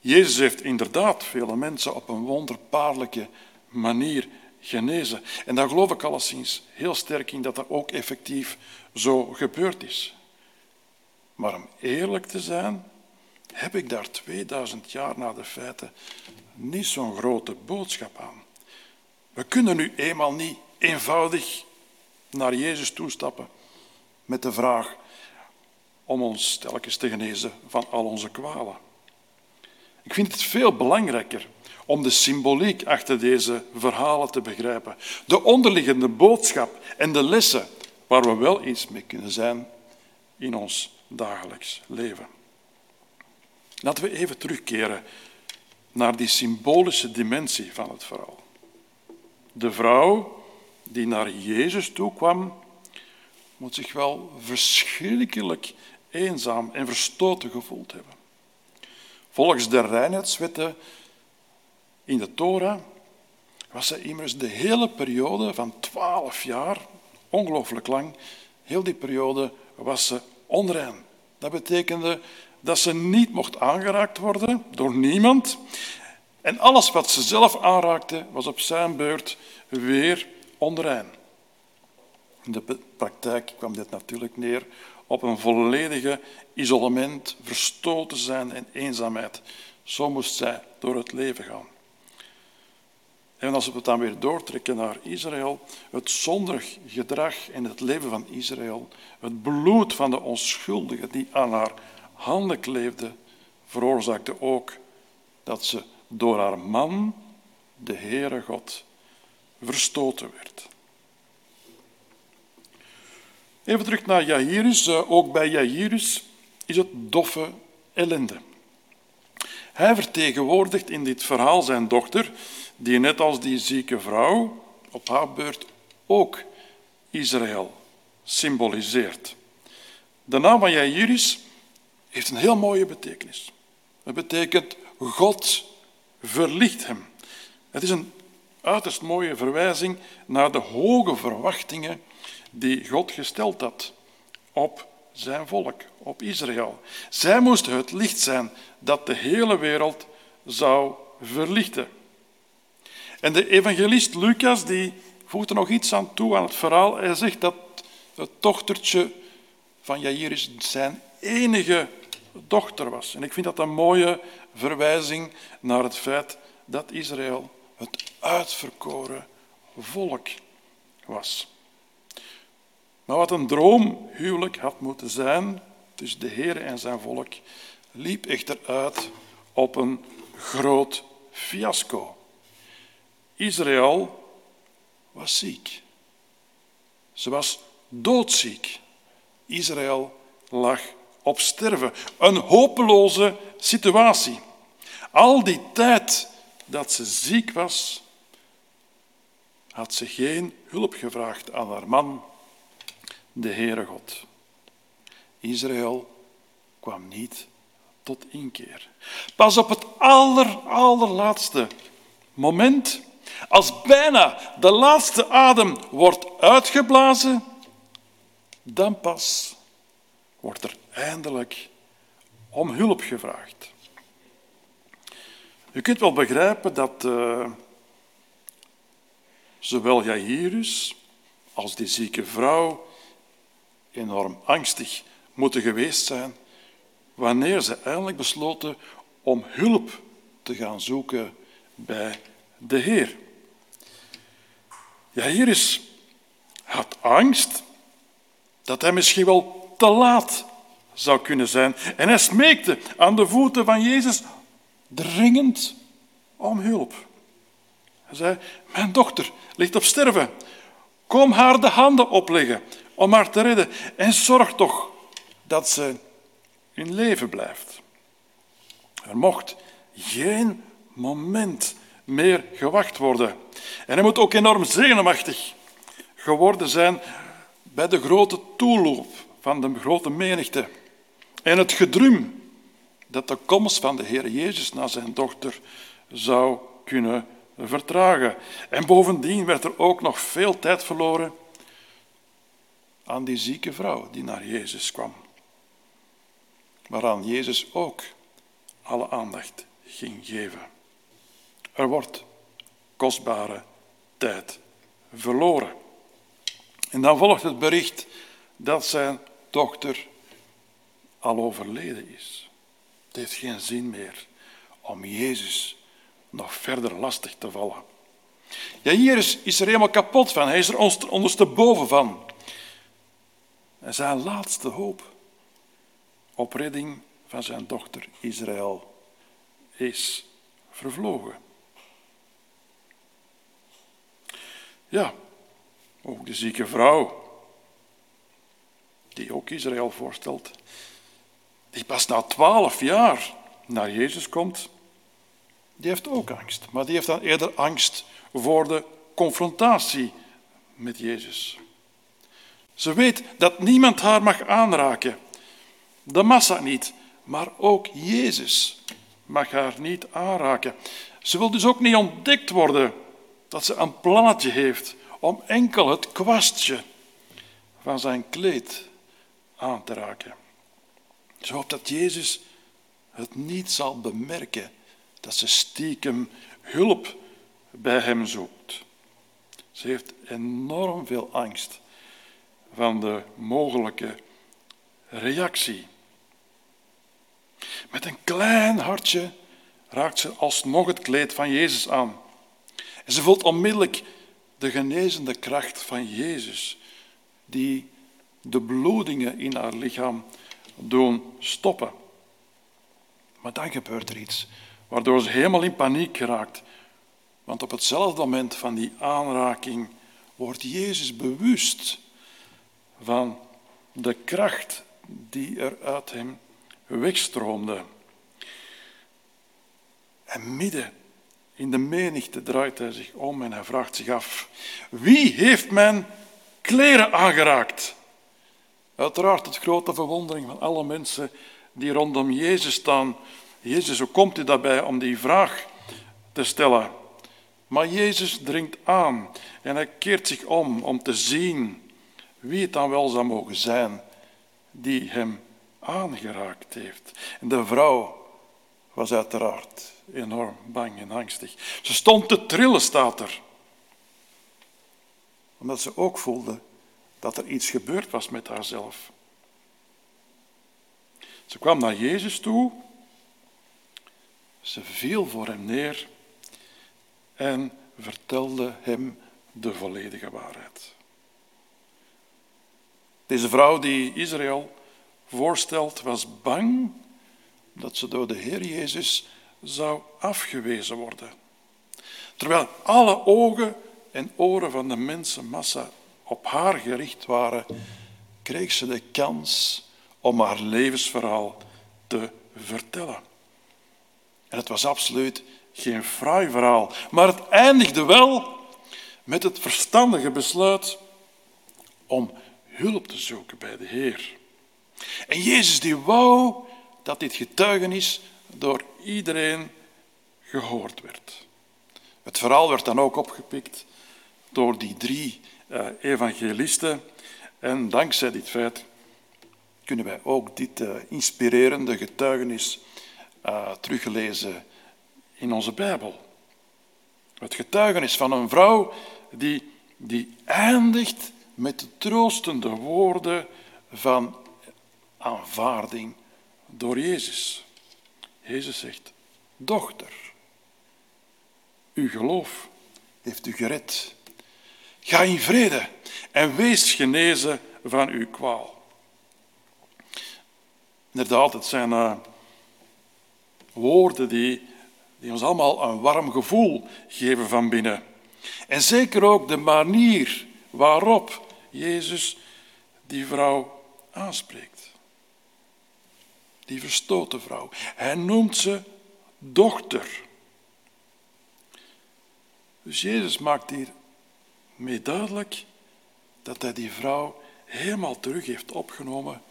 Jezus heeft inderdaad vele mensen op een wonderbaarlijke manier genezen. En daar geloof ik alleszins heel sterk in dat dat ook effectief zo gebeurd is. Maar om eerlijk te zijn, heb ik daar 2000 jaar na de feiten niet zo'n grote boodschap aan. We kunnen nu eenmaal niet eenvoudig naar Jezus toestappen met de vraag om ons telkens te genezen van al onze kwalen. Ik vind het veel belangrijker om de symboliek achter deze verhalen te begrijpen. De onderliggende boodschap en de lessen waar we wel iets mee kunnen zijn in ons dagelijks leven. Laten we even terugkeren naar die symbolische dimensie van het verhaal. De vrouw die naar Jezus toe kwam, moet zich wel verschrikkelijk eenzaam en verstoten gevoeld hebben. Volgens de reinheidswetten in de Torah was ze immers de hele periode van twaalf jaar, ongelooflijk lang, heel die periode was ze onrein. Dat betekende dat ze niet mocht aangeraakt worden door niemand. En alles wat ze zelf aanraakte, was op zijn beurt weer onrein. In de praktijk kwam dit natuurlijk neer op een volledige isolement, verstoten zijn en eenzaamheid. Zo moest zij door het leven gaan. En als we het dan weer doortrekken naar Israël, het zondig gedrag en het leven van Israël, het bloed van de onschuldigen die aan haar handen kleefde, veroorzaakte ook dat ze door haar man, de Heere God, verstoten werd. Even terug naar Jairus. Eh, ook bij Jairus is het doffe ellende. Hij vertegenwoordigt in dit verhaal zijn dochter, die net als die zieke vrouw op haar beurt ook Israël symboliseert. De naam van Jairus heeft een heel mooie betekenis. Het betekent God verlicht hem. Het is een uiterst mooie verwijzing naar de hoge verwachtingen die God gesteld had op zijn volk, op Israël. Zij moesten het licht zijn dat de hele wereld zou verlichten. En de evangelist Lucas die voegt er nog iets aan toe aan het verhaal. Hij zegt dat het dochtertje van Jairus zijn enige dochter was. En ik vind dat een mooie verwijzing naar het feit dat Israël het uitverkoren volk was. Maar wat een droomhuwelijk had moeten zijn tussen de Heer en zijn volk, liep echter uit op een groot fiasco. Israël was ziek. Ze was doodziek. Israël lag op sterven. Een hopeloze situatie. Al die tijd dat ze ziek was, had ze geen hulp gevraagd aan haar man, de Heere God. Israël kwam niet tot inkeer. Pas op het aller, allerlaatste moment, als bijna de laatste adem wordt uitgeblazen, dan pas wordt er eindelijk om hulp gevraagd. U kunt wel begrijpen dat uh, zowel Jairus als die zieke vrouw enorm angstig moeten geweest zijn wanneer ze eindelijk besloten om hulp te gaan zoeken bij de Heer. Jairus had angst dat hij misschien wel te laat zou kunnen zijn. En hij smeekte aan de voeten van Jezus dringend om hulp. Hij zei, mijn dochter ligt op sterven. Kom haar de handen opleggen om haar te redden en zorg toch dat ze in leven blijft. Er mocht geen moment meer gewacht worden. En hij moet ook enorm zenuwachtig geworden zijn bij de grote toeloop van de grote menigte. En het gedrum dat de komst van de Heer Jezus naar zijn dochter zou kunnen vertragen. En bovendien werd er ook nog veel tijd verloren aan die zieke vrouw die naar Jezus kwam. Waaraan Jezus ook alle aandacht ging geven. Er wordt kostbare tijd verloren. En dan volgt het bericht dat zijn dochter al overleden is. Het heeft geen zin meer om Jezus nog verder lastig te vallen. Ja, hier is, is er helemaal kapot van. Hij is er ondersteboven van. En zijn laatste hoop op redding van zijn dochter Israël is vervlogen. Ja, ook de zieke vrouw, die ook Israël voorstelt, die pas na twaalf jaar naar Jezus komt, die heeft ook angst. Maar die heeft dan eerder angst voor de confrontatie met Jezus. Ze weet dat niemand haar mag aanraken. De massa niet, maar ook Jezus mag haar niet aanraken. Ze wil dus ook niet ontdekt worden dat ze een plannetje heeft om enkel het kwastje van zijn kleed aan te raken. Ze hoopt dat Jezus het niet zal bemerken dat ze stiekem hulp bij hem zoekt. Ze heeft enorm veel angst van de mogelijke reactie. Met een klein hartje raakt ze alsnog het kleed van Jezus aan. En ze voelt onmiddellijk de genezende kracht van Jezus, die de bloedingen in haar lichaam doen stoppen. Maar dan gebeurt er iets, waardoor ze helemaal in paniek geraakt. Want op hetzelfde moment van die aanraking wordt Jezus bewust van de kracht die er uit hem wegstroomde. En midden in de menigte draait hij zich om en hij vraagt zich af: Wie heeft mijn kleren aangeraakt? Uiteraard het grote verwondering van alle mensen die rondom Jezus staan. Jezus, hoe komt u daarbij om die vraag te stellen? Maar Jezus dringt aan en hij keert zich om om te zien wie het dan wel zou mogen zijn die hem aangeraakt heeft. En de vrouw was uiteraard enorm bang en angstig. Ze stond te trillen, staat er. Omdat ze ook voelde dat er iets gebeurd was met haarzelf. Ze kwam naar Jezus toe. Ze viel voor hem neer en vertelde hem de volledige waarheid. Deze vrouw die Israël voorstelt, was bang dat ze door de Heer Jezus zou afgewezen worden. Terwijl alle ogen en oren van de mensenmassa op haar gericht waren, kreeg ze de kans om haar levensverhaal te vertellen. En het was absoluut geen fraai verhaal, maar het eindigde wel met het verstandige besluit om hulp te zoeken bij de Heer. En Jezus die wou dat dit getuigenis door iedereen gehoord werd. Het verhaal werd dan ook opgepikt door die drie uh, evangelisten. En dankzij dit feit kunnen wij ook dit uh, inspirerende getuigenis uh, teruglezen in onze Bijbel. Het getuigenis van een vrouw die, die eindigt met de troostende woorden van aanvaarding door Jezus. Jezus zegt, dochter, uw geloof heeft u gered. Ga in vrede en wees genezen van uw kwaal. Inderdaad, het zijn uh, woorden die, die ons allemaal een warm gevoel geven van binnen. En zeker ook de manier waarop Jezus die vrouw aanspreekt. Die verstoten vrouw. Hij noemt ze dochter. Dus Jezus maakt hier mee duidelijk dat hij die vrouw helemaal terug heeft opgenomen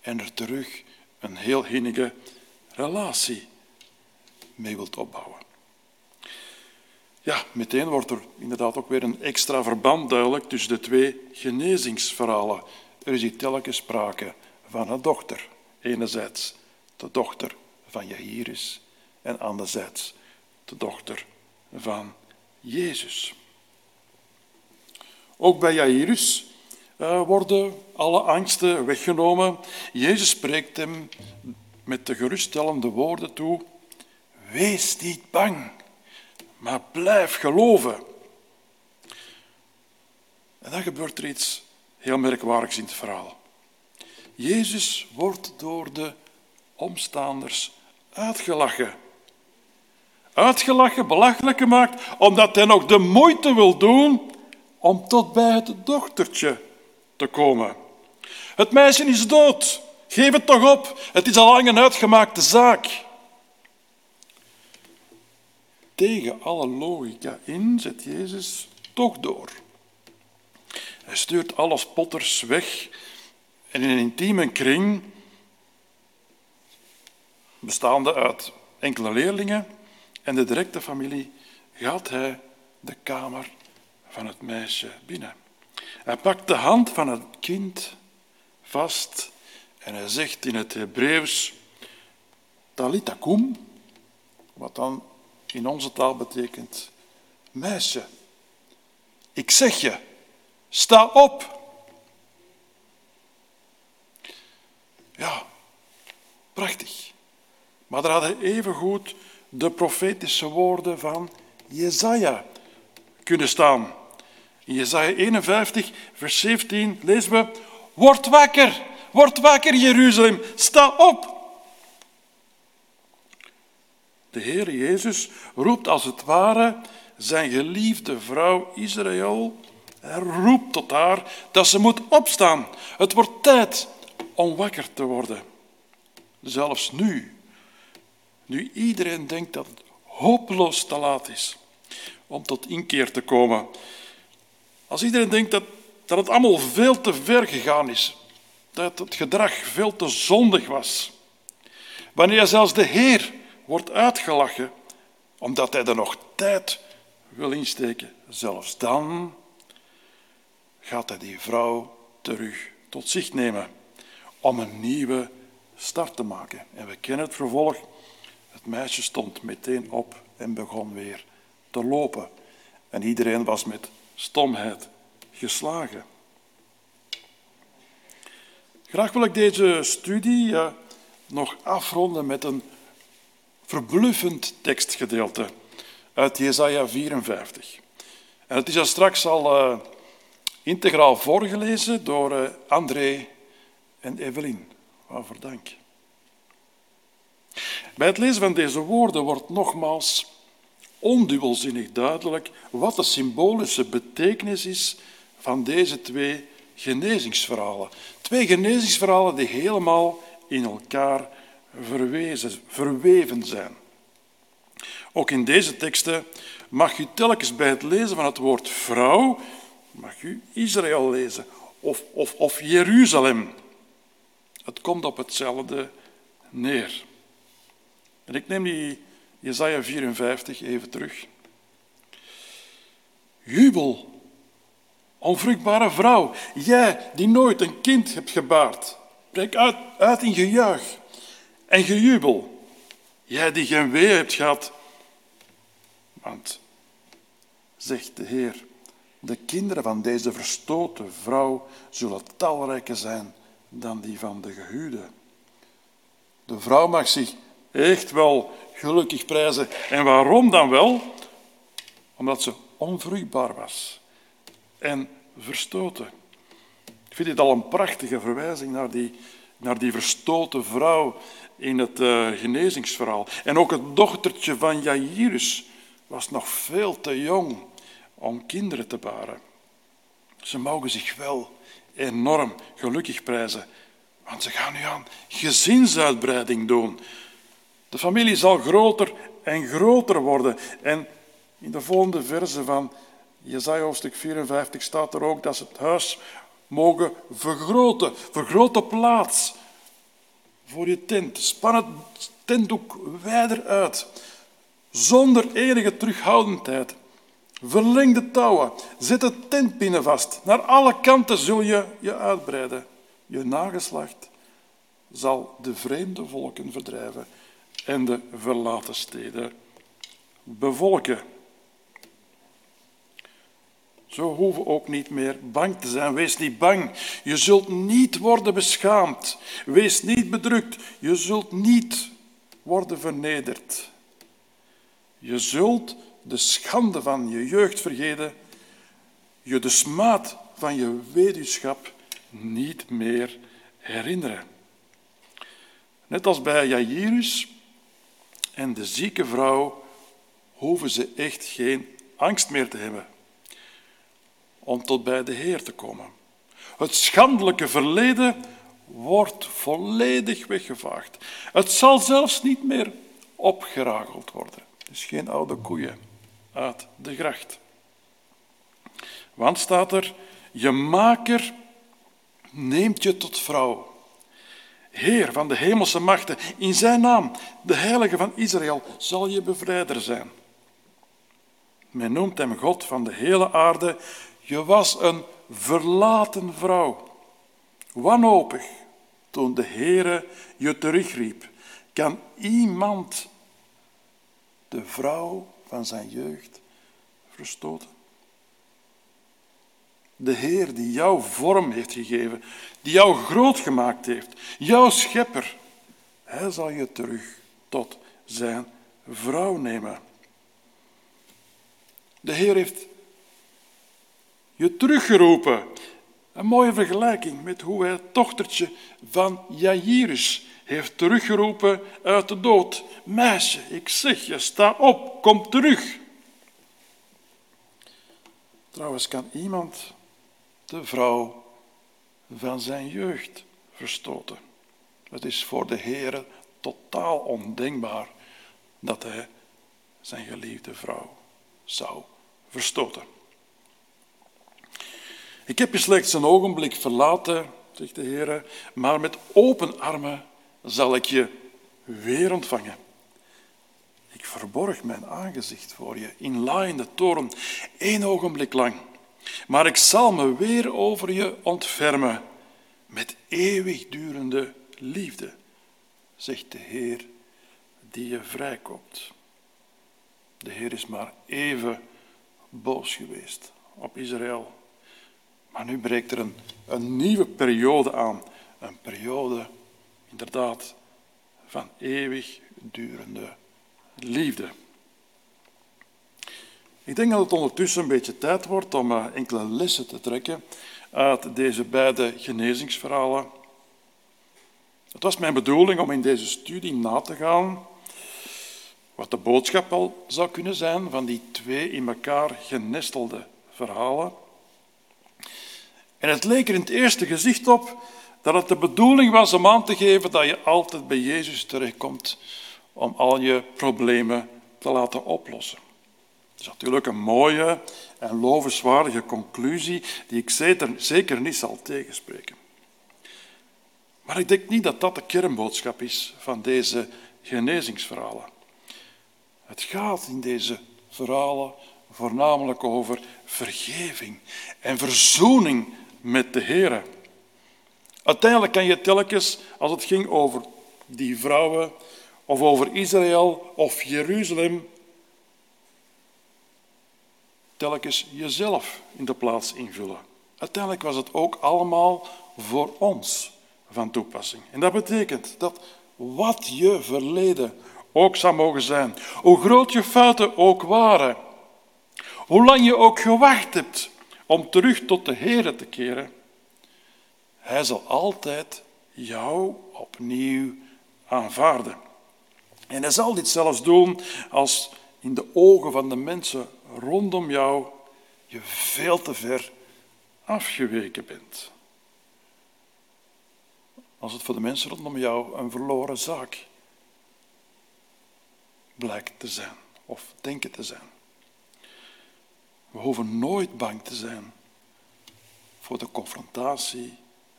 en er terug een heel innige relatie mee wilt opbouwen. Ja, meteen wordt er inderdaad ook weer een extra verband duidelijk tussen de twee genezingsverhalen. Er is hier telkens sprake van een dochter. Enerzijds de dochter van Jairus en anderzijds de dochter van Jezus. Ook bij Jairus uh, worden alle angsten weggenomen. Jezus spreekt hem met de geruststellende woorden toe. Wees niet bang, maar blijf geloven. En dan gebeurt er iets heel merkwaardigs in het verhaal. Jezus wordt door de omstaanders uitgelachen. Uitgelachen, belachelijk gemaakt, omdat hij nog de moeite wil doen om tot bij het dochtertje te komen. Het meisje is dood. Geef het toch op. Het is al lang een uitgemaakte zaak. Tegen alle logica in zet Jezus toch door. Hij stuurt alle spotters weg en in een intieme kring, bestaande uit enkele leerlingen en de directe familie, gaat hij de kamer van het meisje binnen. Hij pakt de hand van het kind vast en hij zegt in het Hebreeuws, Talita kum, wat dan in onze taal betekent, meisje, ik zeg je, sta op. Ja, prachtig. Maar er hadden evengoed de profetische woorden van Jezaja kunnen staan. In Jesaja 51, vers 17 lezen we, Word wakker, word wakker Jeruzalem, sta op. De Heer Jezus roept als het ware zijn geliefde vrouw Israël. Hij roept tot haar dat ze moet opstaan. Het wordt tijd om wakker te worden. Zelfs nu, nu iedereen denkt dat het hopeloos te laat is om tot inkeer te komen. Als iedereen denkt dat, dat het allemaal veel te ver gegaan is, dat het gedrag veel te zondig was, wanneer zelfs de Heer wordt uitgelachen omdat hij er nog tijd wil insteken, zelfs dan gaat hij die vrouw terug tot zich nemen om een nieuwe start te maken. En we kennen het vervolg. Het meisje stond meteen op en begon weer te lopen. En iedereen was met stomheid geslagen. Graag wil ik deze studie eh, nog afronden met een verbluffend tekstgedeelte uit Jesaja 54. En het is al straks al uh, integraal voorgelezen door uh, André en Evelien. Waarvoor dank. Bij het lezen van deze woorden wordt nogmaals ondubbelzinnig duidelijk wat de symbolische betekenis is van deze twee genezingsverhalen. Twee genezingsverhalen die helemaal in elkaar verwezen, verweven zijn. Ook in deze teksten mag u telkens bij het lezen van het woord vrouw, mag u Israël lezen of, of, of Jeruzalem. Het komt op hetzelfde neer. En ik neem die Jesaja 54 even terug. Jubel, onvruchtbare vrouw, jij die nooit een kind hebt gebaard, breek uit, uit in gejuich en gejubel. Jij die geen wee hebt gehad, want, zegt de Heer, de kinderen van deze verstoten vrouw zullen talrijker zijn dan die van de gehuwde. De vrouw mag zich echt wel gelukkig prijzen. En waarom dan wel? Omdat ze onvruchtbaar was en verstoten. Ik vind dit al een prachtige verwijzing naar die, naar die verstoten vrouw in het uh, genezingsverhaal. En ook het dochtertje van Jairus was nog veel te jong om kinderen te baren. Ze mogen zich wel enorm gelukkig prijzen, want ze gaan nu aan gezinsuitbreiding doen. De familie zal groter en groter worden. En in de volgende verse van Jesaja hoofdstuk 54 staat er ook dat ze het huis mogen vergroten. Vergroot de plaats voor je tent. Span het tentdoek wijder uit. Zonder enige terughoudendheid. Verleng de touwen. Zet de tentpinnen vast. Naar alle kanten zul je je uitbreiden. Je nageslacht zal de vreemde volken verdrijven en de verlaten steden bevolken. Zo hoeven ook niet meer bang te zijn. Wees niet bang. Je zult niet worden beschaamd. Wees niet bedrukt. Je zult niet worden vernederd. Je zult de schande van je jeugd vergeten, je de smaad van je weduwschap niet meer herinneren. Net als bij Jairus en de zieke vrouw hoeven ze echt geen angst meer te hebben om tot bij de Heer te komen. Het schandelijke verleden wordt volledig weggevaagd. Het zal zelfs niet meer opgerageld worden. Dus geen oude koeien uit de gracht. Want staat er, je maker neemt je tot vrouw. Heer van de hemelse machten, in zijn naam, de heilige van Israël, zal je bevrijder zijn. Men noemt hem God van de hele aarde. Je was een verlaten vrouw, wanhopig, toen de Heere je terugriep. Kan iemand de vrouw van zijn jeugd verstoten? De Heer die jou vorm heeft gegeven, die jou groot gemaakt heeft, jouw schepper, hij zal je terug tot zijn vrouw nemen. De Heer heeft je teruggeroepen. Een mooie vergelijking met hoe hij het dochtertje van Jairus heeft teruggeroepen uit de dood. Meisje, ik zeg je, sta op, kom terug. Trouwens, kan iemand de vrouw van zijn jeugd verstoten? Het is voor de Heer totaal ondenkbaar dat hij zijn geliefde vrouw zou verstoten. Ik heb je slechts een ogenblik verlaten, zegt de Heer, maar met open armen zal ik je weer ontvangen. Ik verborg mijn aangezicht voor je in laaiende toren, één ogenblik lang. Maar ik zal me weer over je ontfermen met eeuwigdurende liefde, zegt de Heer die je vrijkoopt. De Heer is maar even boos geweest op Israël. Maar nu breekt er een, een nieuwe periode aan. Een periode, inderdaad, van eeuwig durende liefde. Ik denk dat het ondertussen een beetje tijd wordt om eh, enkele lessen te trekken uit deze beide genezingsverhalen. Het was mijn bedoeling om in deze studie na te gaan wat de boodschap al zou kunnen zijn van die twee in elkaar genestelde verhalen. En het leek er in het eerste gezicht op dat het de bedoeling was om aan te geven dat je altijd bij Jezus terechtkomt om al je problemen te laten oplossen. Dat is natuurlijk een mooie en lovenswaardige conclusie die ik zeker niet zal tegenspreken. Maar ik denk niet dat dat de kernboodschap is van deze genezingsverhalen. Het gaat in deze verhalen voornamelijk over vergeving en verzoening met de Heer. Uiteindelijk kan je telkens, als het ging over die vrouwen, of over Israël of Jeruzalem, telkens jezelf in de plaats invullen. Uiteindelijk was het ook allemaal voor ons van toepassing. En dat betekent dat wat je verleden ook zou mogen zijn, hoe groot je fouten ook waren, hoe lang je ook gewacht hebt om terug tot de Heer te keren, Hij zal altijd jou opnieuw aanvaarden. En Hij zal dit zelfs doen als in de ogen van de mensen rondom jou je veel te ver afgeweken bent. Als het voor de mensen rondom jou een verloren zaak blijkt te zijn of denken te zijn. We hoeven nooit bang te zijn voor de confrontatie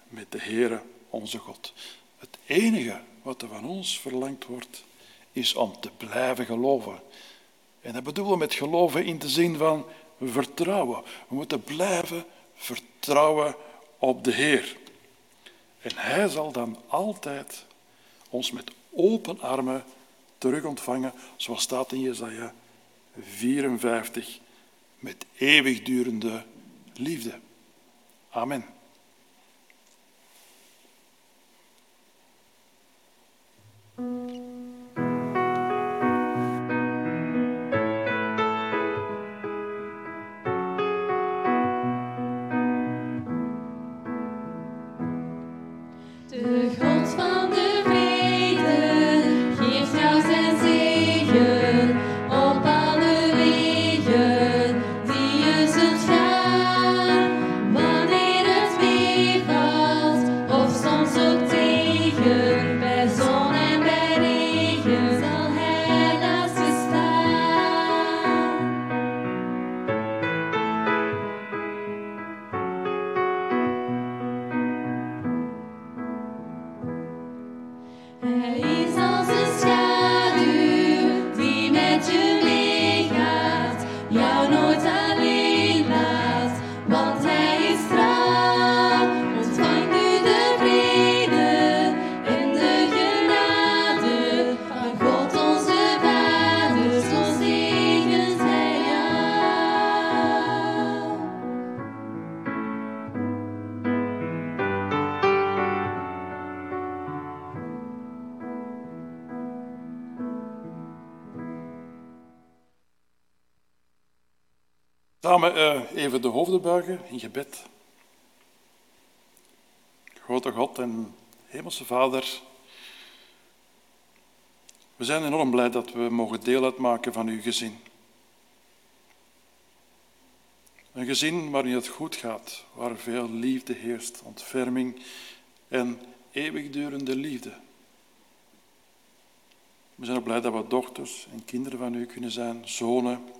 met de Heere, onze God. Het enige wat er van ons verlangd wordt, is om te blijven geloven. En dat bedoelen we met geloven in de zin van vertrouwen. We moeten blijven vertrouwen op de Heer. En Hij zal dan altijd ons met open armen terug ontvangen, zoals staat in Jesaja 54, met eeuwigdurende liefde. Amen. In gebed. Grote God en Hemelse Vader, we zijn enorm blij dat we mogen deel uitmaken van uw gezin. Een gezin waarin het goed gaat, waar veel liefde heerst, ontferming en eeuwigdurende liefde. We zijn ook blij dat we dochters en kinderen van u kunnen zijn, zonen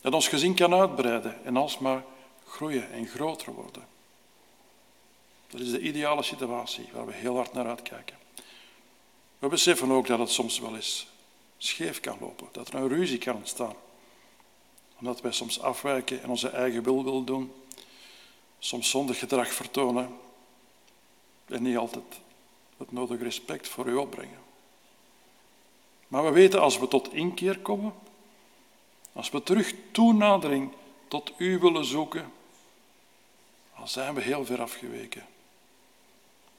dat ons gezin kan uitbreiden en alsmaar groeien en groter worden. Dat is de ideale situatie waar we heel hard naar uitkijken. We beseffen ook dat het soms wel eens scheef kan lopen, dat er een ruzie kan ontstaan. Omdat wij soms afwijken en onze eigen wil willen doen, soms zondig gedrag vertonen en niet altijd het nodige respect voor u opbrengen. Maar we weten als we tot inkeer komen, als we terug toenadering tot u willen zoeken, dan zijn we heel ver afgeweken.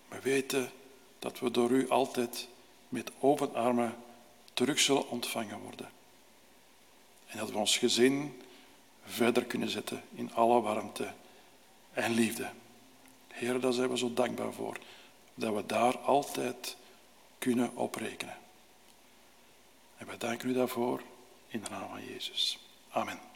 We weten dat we door u altijd met open armen terug zullen ontvangen worden. En dat we ons gezin verder kunnen zetten in alle warmte en liefde. Heer, daar zijn we zo dankbaar voor, dat we daar altijd kunnen op rekenen. En wij danken u daarvoor in de naam van Jezus. Amen.